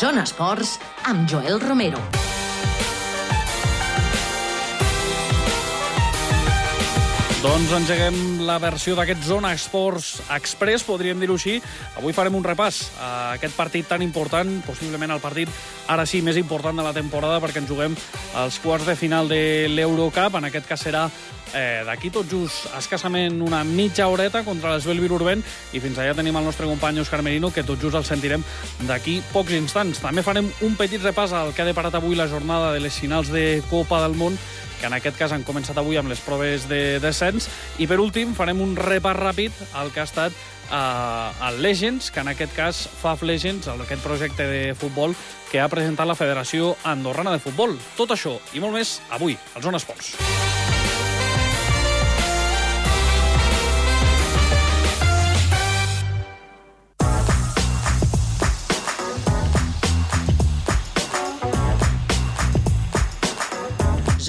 Zona Esports amb Joel Romero. Doncs engeguem la versió d'aquest Zona Esports Express, podríem dir-ho així. Avui farem un repàs a aquest partit tan important, possiblement el partit ara sí més important de la temporada, perquè ens juguem els quarts de final de l'Eurocup. En aquest cas serà eh, d'aquí tot just escassament una mitja horeta contra l'Esbel Virurbent i fins allà tenim el nostre company Òscar Merino que tot just el sentirem d'aquí pocs instants. També farem un petit repàs al que ha deparat avui la jornada de les finals de Copa del Món que en aquest cas han començat avui amb les proves de descens. I per últim farem un repàs ràpid al que ha estat eh, el Legends, que en aquest cas FAF Legends, aquest projecte de futbol que ha presentat la Federació Andorrana de Futbol. Tot això i molt més avui, al Zona Esports.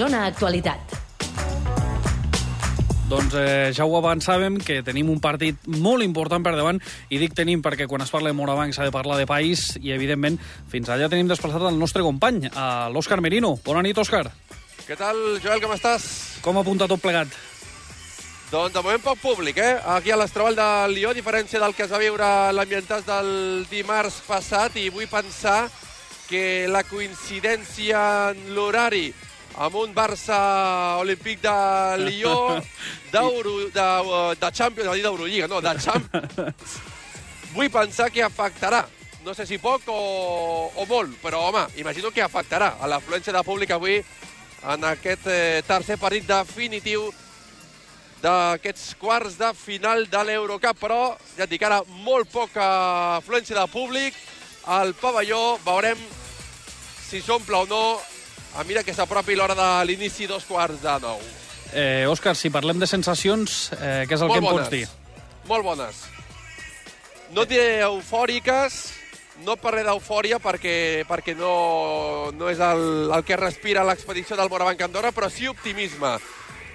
Zona Actualitat. Doncs eh, ja ho avançàvem, que tenim un partit molt important per davant, i dic tenim perquè quan es parla de Morabanc s'ha de parlar de país, i evidentment fins allà tenim desplaçat el nostre company, l'Òscar Merino. Bona nit, Òscar. Què tal, Joel, com estàs? Com apunta tot plegat? Doncs de moment poc públic, eh? Aquí a l'Estrabal de Lió, a diferència del que es va viure l'ambientat del dimarts passat, i vull pensar que la coincidència en l'horari amb un Barça Olímpic de Lió d'Euro, de, de Champions, no dir d'Eurolliga, no, de Champions. Vull pensar que afectarà. No sé si poc o, o molt, però, home, imagino que afectarà a l'afluència de públic avui en aquest eh, tercer partit definitiu d'aquests quarts de final de l'Eurocup, però ja et dic ara molt poca afluència de públic al pavelló, veurem si s'omple o no a mira que s'apropi l'hora de l'inici dos quarts de nou. Eh, Òscar, si parlem de sensacions, eh, què és el Molt que em bones. pots dir? Molt bones. No diré eufòriques, no parlaré d'eufòria perquè, perquè no, no és el, el que respira l'expedició del Morabanc Andorra, però sí optimisme,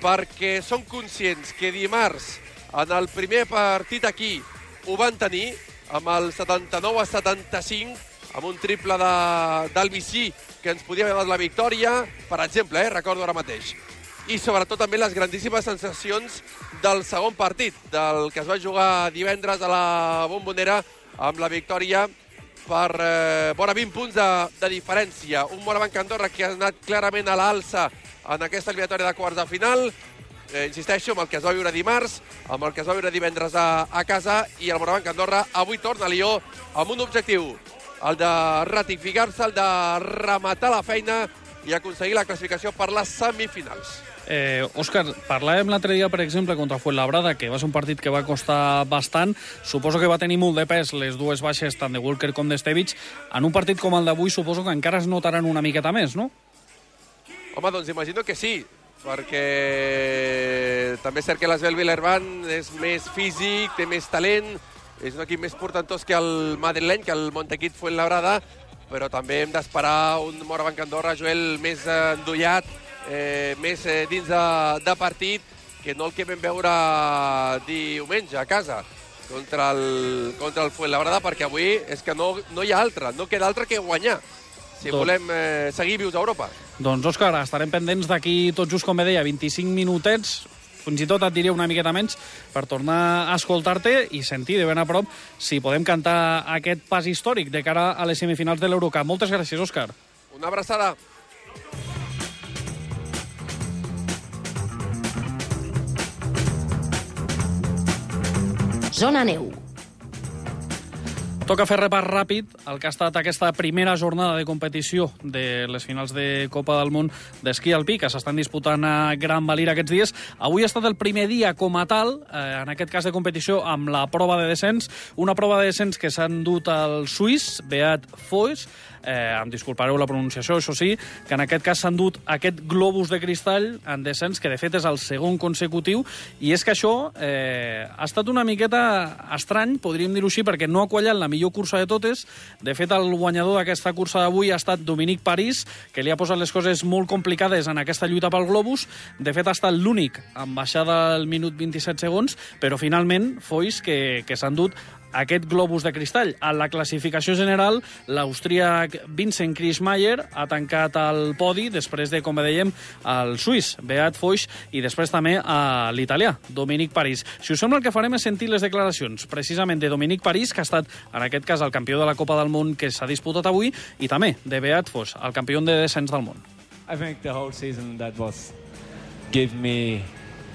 perquè som conscients que dimarts, en el primer partit aquí, ho van tenir, amb el 79 a 75, amb un triple Vicí que ens podia haver donat la victòria, per exemple, eh, recordo ara mateix. I sobretot també les grandíssimes sensacions del segon partit, del que es va jugar divendres a la Bombonera amb la victòria per eh, vora 20 punts de, de diferència. Un Morabanc Andorra que ha anat clarament a l'alça en aquesta eliminatòria de quarts de final, eh, insisteixo, amb el que es va viure dimarts, amb el que es va viure divendres a, a casa, i el Morabanc Andorra avui torna a Lió amb un objectiu, el de ratificar-se, el de rematar la feina i aconseguir la classificació per les semifinals. Eh, Òscar, parlàvem l'altre dia, per exemple, contra Fuenlabrada, que va ser un partit que va costar bastant. Suposo que va tenir molt de pes les dues baixes, tant de Walker com d'Estevich. En un partit com el d'avui, suposo que encara es notaran una miqueta més, no? Home, doncs imagino que sí, perquè també és cert que l'Esbel Vilerban és més físic, té més talent, és un equip més portantós que el madrileny, que el Montequit Fuenlabrada, però també hem d'esperar un Morabanc Andorra, Joel, més endollat, eh, més eh, dins de, de partit, que no el que vam veure diumenge a casa contra el, contra el Fuenlabrada, perquè avui és que no, no hi ha altre, no queda altre que guanyar si Tot. volem eh, seguir vius a Europa. Doncs, Òscar, estarem pendents d'aquí tot just, com bé deia, 25 minutets, fins i tot et diria una miqueta menys, per tornar a escoltar-te i sentir de ben a prop si podem cantar aquest pas històric de cara a les semifinals de l'Eurocup. Moltes gràcies, Òscar. Una abraçada. Zona Neu. Toca fer repàs ràpid el que ha estat aquesta primera jornada de competició de les finals de Copa del Món d'esquí alpí que s'estan disputant a Gran Valira aquests dies. Avui ha estat el primer dia com a tal, eh, en aquest cas de competició, amb la prova de descens, una prova de descens que s'han dut al suís, Beat Foix, eh, em disculpareu la pronunciació, això sí, que en aquest cas s'han dut aquest globus de cristall en descens, que de fet és el segon consecutiu, i és que això eh, ha estat una miqueta estrany, podríem dir-ho així, perquè no ha quallat la millor cursa de totes. De fet, el guanyador d'aquesta cursa d'avui ha estat Dominic París, que li ha posat les coses molt complicades en aquesta lluita pel globus. De fet, ha estat l'únic en baixada al minut 27 segons, però finalment Foix, que, que s'han dut aquest globus de cristall. A la classificació general, l'austríac Vincent Krismayer ha tancat el podi després de, com dèiem, el suís Beat Foix i després també a l'italià Dominic París. Si us sembla, el que farem és sentir les declaracions precisament de Dominic París, que ha estat, en aquest cas, el campió de la Copa del Món que s'ha disputat avui, i també de Beat Foix, el campió de descens del món. I think the whole season that was give me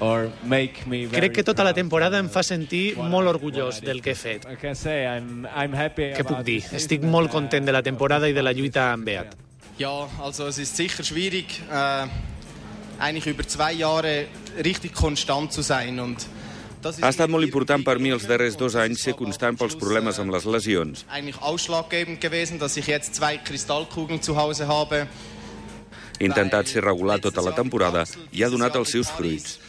or make me very Crec que tota la temporada em fa sentir molt orgullós del que he fet. Què puc dir? Estic molt content de la temporada i de la lluita amb Beat. Ja, also es ist sicher schwierig, äh, eigentlich über zwei Jahre richtig konstant zu sein. Und Ha estat molt important per mi els darrers dos anys ser constant pels problemes amb les lesions. He intentat ser regular tota la temporada i ha donat els seus fruits.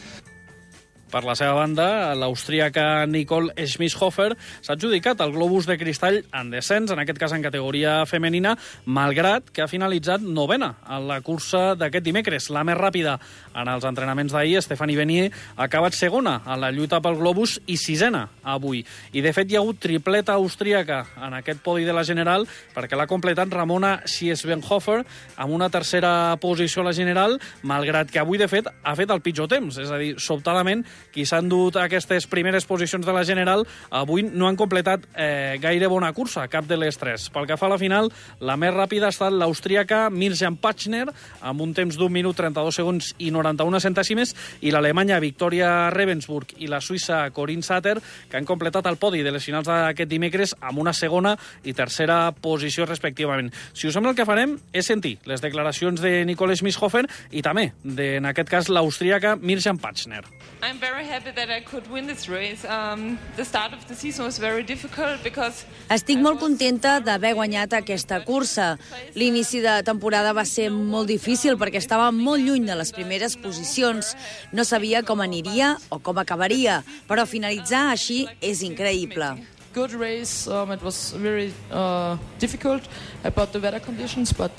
Per la seva banda, l'austríaca Nicole Schmisshofer s'ha adjudicat el globus de cristall en descens, en aquest cas en categoria femenina, malgrat que ha finalitzat novena en la cursa d'aquest dimecres. La més ràpida en els entrenaments d'ahir, Stephanie Benier, ha acabat segona en la lluita pel globus i sisena avui. I, de fet, hi ha hagut tripleta austríaca en aquest podi de la General perquè l'ha completat Ramona Schiesbenhofer amb una tercera posició a la General, malgrat que avui, de fet, ha fet el pitjor temps. És a dir, sobtadament, qui s'han dut aquestes primeres posicions de la General avui no han completat eh, gaire bona cursa, cap de les tres. Pel que fa a la final, la més ràpida ha estat l'austríaca Mirjam Pachner, amb un temps d'un minut 32 segons i 91 centèsimes, i l'alemanya Victoria Ravensburg i la suïssa Corinne Satter, que han completat el podi de les finals d'aquest dimecres amb una segona i tercera posició respectivament. Si us sembla, el que farem és sentir les declaracions de Nicole Schmisshofer i també, de, en aquest cas, l'austríaca Mirjam Pachner. I'm very happy that I could win this race. Um, the start of the season was very difficult because Estic molt contenta d'haver guanyat aquesta cursa. L'inici de temporada va ser molt difícil perquè estava molt lluny de les primeres posicions. No sabia com aniria o com acabaria, però finalitzar així és increïble. good race. Um, it was very uh, difficult about the weather conditions, but.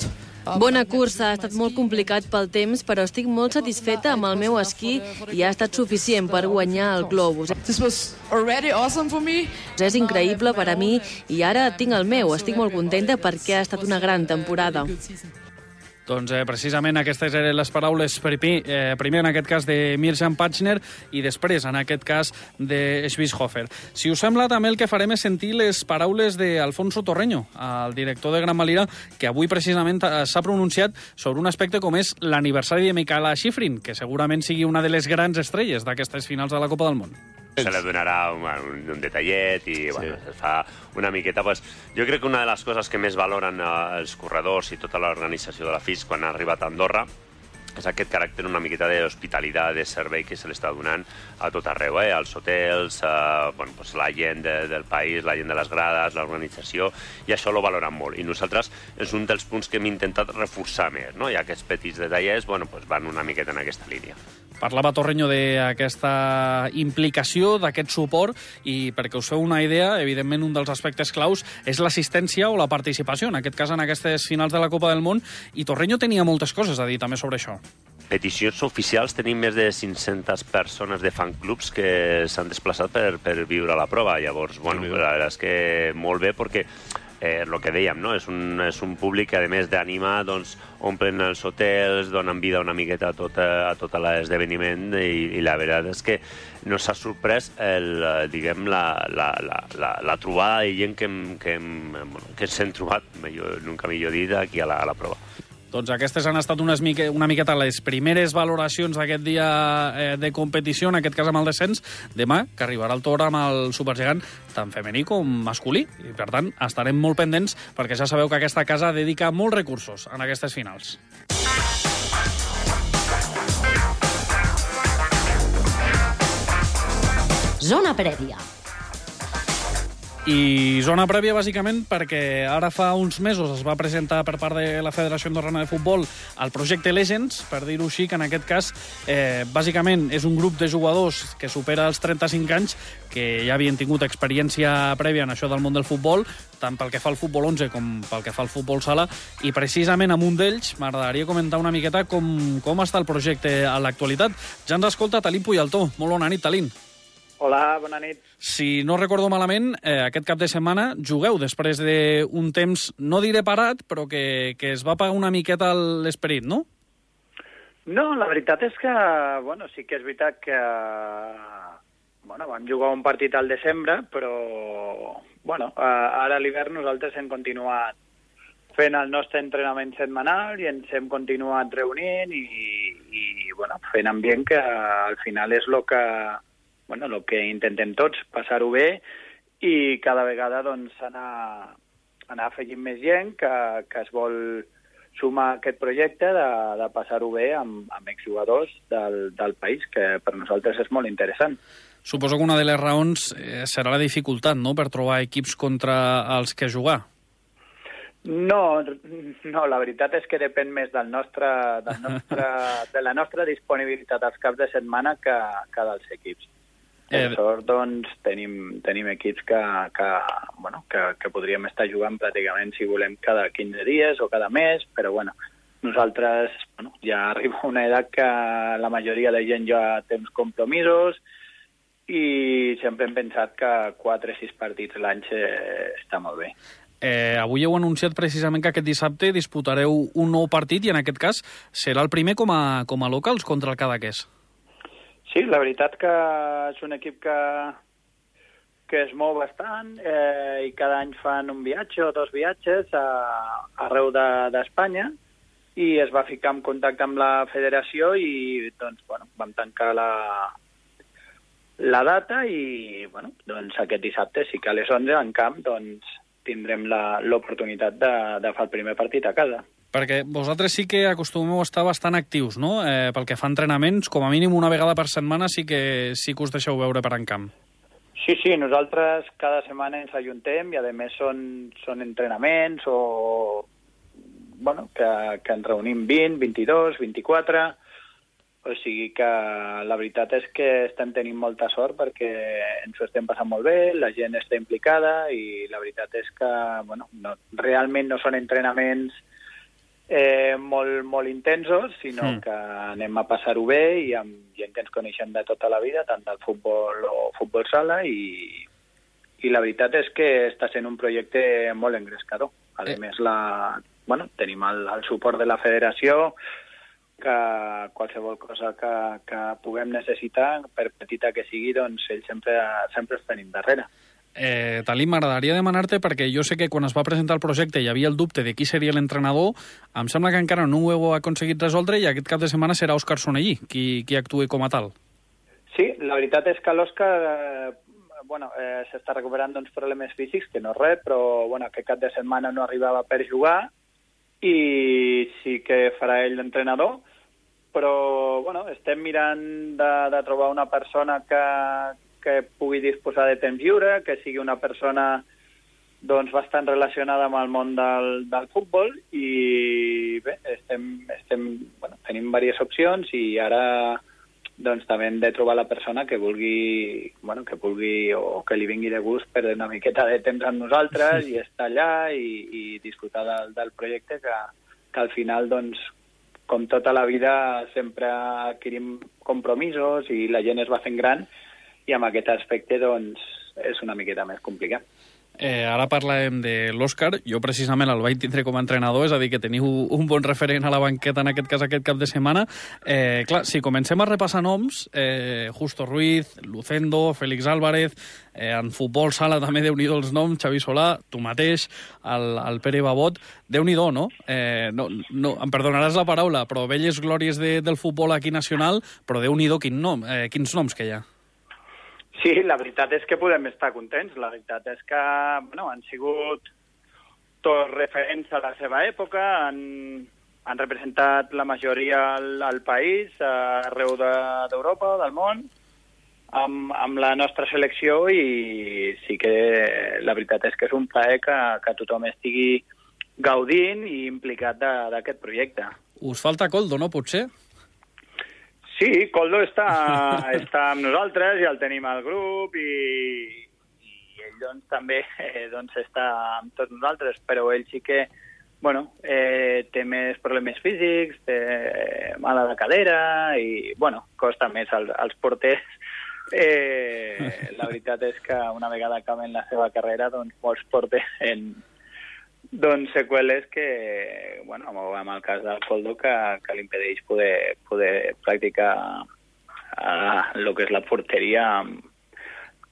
Bona cursa, ha estat molt complicat pel temps, però estic molt satisfeta amb el meu esquí i ha estat suficient per guanyar el globus. Awesome. És increïble per a mi i ara tinc el meu. Estic molt contenta perquè ha estat una gran temporada. Doncs eh, precisament aquestes eren les paraules primer, eh, primer en aquest cas de Mirjam Pachner i després en aquest cas de Schwisshofer. Si us sembla, també el que farem és sentir les paraules d'Alfonso Torreño, el director de Gran Valira, que avui precisament eh, s'ha pronunciat sobre un aspecte com és l'aniversari de Michaela Schifrin, que segurament sigui una de les grans estrelles d'aquestes finals de la Copa del Món. Se le donarà un, un, un detallet i bueno, es fa una miqueta... Pues, jo crec que una de les coses que més valoren eh, els corredors i tota l'organització de la FIS quan ha arribat a Andorra és aquest caràcter una miqueta d'hospitalitat, de servei que se l'està donant a tot arreu, eh? als hotels, eh, bueno, pues la gent de, del país, la gent de les grades, l'organització, i això lo valoren molt. I nosaltres és un dels punts que hem intentat reforçar més, no? i aquests petits detallets bueno, pues van una miqueta en aquesta línia. Parlava Torreño d'aquesta implicació, d'aquest suport, i perquè us feu una idea, evidentment un dels aspectes claus és l'assistència o la participació, en aquest cas en aquestes finals de la Copa del Món, i Torreño tenia moltes coses a dir també sobre això. peticions oficials tenim més de 500 persones de fanclubs que s'han desplaçat per, per viure la prova. Llavors, bueno, la veritat és que molt bé perquè eh, el que dèiem, no? és, un, és un públic que a més d'animar doncs, omplen els hotels, donen vida una miqueta a tot, a tot l'esdeveniment i, i la veritat és que no s'ha sorprès el, eh, diguem, la, la, la, la, la trobada de gent que, hem, que, hem, bueno, que hem trobat, millor, nunca millor dit, aquí a la, a la prova. Doncs aquestes han estat unes mique, una miqueta les primeres valoracions d'aquest dia eh, de competició, en aquest cas amb el descens. Demà, que arribarà el torn amb el supergegant tant femení com masculí. I, per tant, estarem molt pendents perquè ja sabeu que aquesta casa dedica molts recursos en aquestes finals. Zona prèvia. I zona prèvia, bàsicament, perquè ara fa uns mesos es va presentar per part de la Federació Andorrana de Futbol el projecte Legends, per dir-ho així, que en aquest cas, eh, bàsicament, és un grup de jugadors que supera els 35 anys, que ja havien tingut experiència prèvia en això del món del futbol, tant pel que fa al futbol 11 com pel que fa al futbol sala, i precisament amb un d'ells m'agradaria comentar una miqueta com, com està el projecte a l'actualitat. Ja ens escolta Talín Puyaltó. Molt bona nit, Talín. Hola, bona nit. Si no recordo malament, eh, aquest cap de setmana jugueu després d'un temps, no diré parat, però que, que es va pagar una miqueta l'esperit, no? No, la veritat és que, bueno, sí que és veritat que bueno, vam jugar un partit al desembre, però bueno, ara a l'hivern nosaltres hem continuat fent el nostre entrenament setmanal i ens hem continuat reunint i, i bueno, fent ambient que al final és el que, bueno, el que intentem tots, passar-ho bé i cada vegada doncs, anar, anar afegint més gent que, que es vol sumar a aquest projecte de, de passar-ho bé amb, amb exjugadors del, del país, que per nosaltres és molt interessant. Suposo que una de les raons eh, serà la dificultat, no?, per trobar equips contra els que jugar. No, no, la veritat és que depèn més del nostre, del nostre, de la nostra disponibilitat als caps de setmana que, que dels equips. Per eh... sort, doncs, tenim, tenim equips que, que, bueno, que, que podríem estar jugant pràcticament, si volem, cada 15 dies o cada mes, però, bueno, nosaltres bueno, ja arriba una edat que la majoria de gent ja té uns compromisos i sempre hem pensat que 4 o 6 partits l'any està molt bé. Eh, avui heu anunciat precisament que aquest dissabte disputareu un nou partit i en aquest cas serà el primer com a, com a locals contra el Cadaqués. Sí, la veritat que és un equip que, que es mou bastant eh, i cada any fan un viatge o dos viatges a, arreu d'Espanya de, i es va ficar en contacte amb la federació i doncs, bueno, vam tancar la, la data i bueno, doncs aquest dissabte sí que a les 11 en camp doncs, tindrem l'oportunitat de, de fer el primer partit a casa. Perquè vosaltres sí que acostumeu a estar bastant actius, no? Eh, pel que fa entrenaments, com a mínim una vegada per setmana sí que, sí que us deixeu veure per en camp. Sí, sí, nosaltres cada setmana ens ajuntem i a més són, són entrenaments o bueno, que, que ens reunim 20, 22, 24, o sigui que la veritat és que estem tenint molta sort perquè ens ho estem passant molt bé, la gent està implicada i la veritat és que bueno, no, realment no són entrenaments eh, molt, molt intensos, sinó mm. que anem a passar-ho bé i amb gent que ens coneixem de tota la vida, tant del futbol o futbol sala, i, i la veritat és que està sent un projecte molt engrescador. A eh. més, la, bueno, tenim el, el suport de la federació, que qualsevol cosa que, que puguem necessitar, per petita que sigui, doncs ells sempre, sempre els tenim darrere. Eh, Talí, m'agradaria demanar-te, perquè jo sé que quan es va presentar el projecte hi havia el dubte de qui seria l'entrenador, em sembla que encara no ho heu aconseguit resoldre i aquest cap de setmana serà Òscar Sonellí qui, qui actuï com a tal. Sí, la veritat és que l'Òscar eh, bueno, eh, s'està recuperant d'uns problemes físics, que no res, però bueno, aquest cap de setmana no arribava per jugar i sí que farà ell l'entrenador, però bueno, estem mirant de, de trobar una persona que, que pugui disposar de temps lliure, que sigui una persona doncs, bastant relacionada amb el món del, del futbol i bé, estem, estem, bueno, tenim diverses opcions i ara doncs també hem de trobar la persona que vulgui, bueno, que vulgui o que li vingui de gust perdre una miqueta de temps amb nosaltres i estar allà i, i disfrutar del, del projecte que, que al final, doncs, com tota la vida, sempre adquirim compromisos i la gent es va fent gran i amb aquest aspecte doncs, és una miqueta més complicat. Eh, ara parlem de l'Òscar. Jo precisament el vaig tindre com a entrenador, és a dir, que teniu un bon referent a la banqueta en aquest cas aquest cap de setmana. Eh, clar, si comencem a repassar noms, eh, Justo Ruiz, Lucendo, Félix Álvarez, eh, en futbol sala també déu nhi els noms, Xavi Solà, tu mateix, el, el Pere Babot, déu nhi no? Eh, no, no? Em perdonaràs la paraula, però velles glòries de, del futbol aquí nacional, però déu nhi quin nom, eh, quins noms que hi ha. Sí, la veritat és que podem estar contents. La veritat és que bueno, han sigut tots referents a la seva època, han, han representat la majoria al, al país, arreu d'Europa, de, del món, amb, amb la nostra selecció i sí que la veritat és que és un plaer que, que tothom estigui gaudint i implicat d'aquest projecte. Us falta coldo, no, potser? Sí, Coldo està, està amb nosaltres, ja el tenim al grup i, i ell doncs, també eh, doncs, està amb tots nosaltres, però ell sí que bueno, eh, té més problemes físics, té mala de cadera i bueno, costa més als, als porters. Eh, la veritat és que una vegada acaben la seva carrera, doncs molts porten doncs seqüeles que, bueno, amb el cas del Coldo, que, que l'impedeix poder, poder practicar eh, el que és la porteria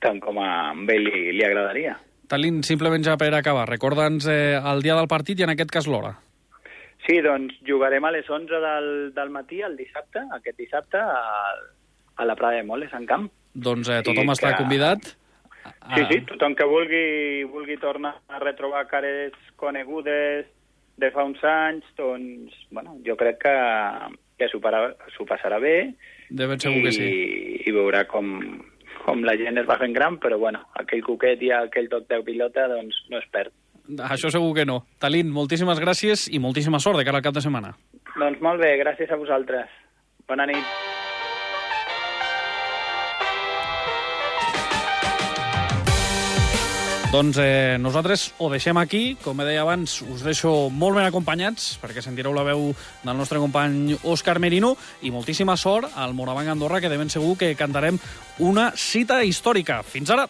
tant com a ell li, li agradaria. Talín, simplement ja per acabar, recorda'ns eh, el dia del partit i en aquest cas l'hora. Sí, doncs jugarem a les 11 del, del matí el dissabte, aquest dissabte, a, a la Prada de Moles, en camp. Doncs eh, tothom sí, està que... convidat. Sí, sí, tothom que vulgui, vulgui tornar a retrobar cares conegudes de fa uns anys, doncs, bueno, jo crec que, que s'ho passarà bé. De ben segur i, que sí. I veurà com, com la gent es va fent gran, però bueno, aquell coquet i aquell toc de pilota doncs no es perd. Això segur que no. Talín, moltíssimes gràcies i moltíssima sort de cara al cap de setmana. Doncs molt bé, gràcies a vosaltres. Bona nit. Doncs eh, nosaltres ho deixem aquí. Com he deia abans, us deixo molt ben acompanyats, perquè sentireu la veu del nostre company Òscar Merino, i moltíssima sort al Morabanc Andorra, que de ben segur que cantarem una cita històrica. Fins ara!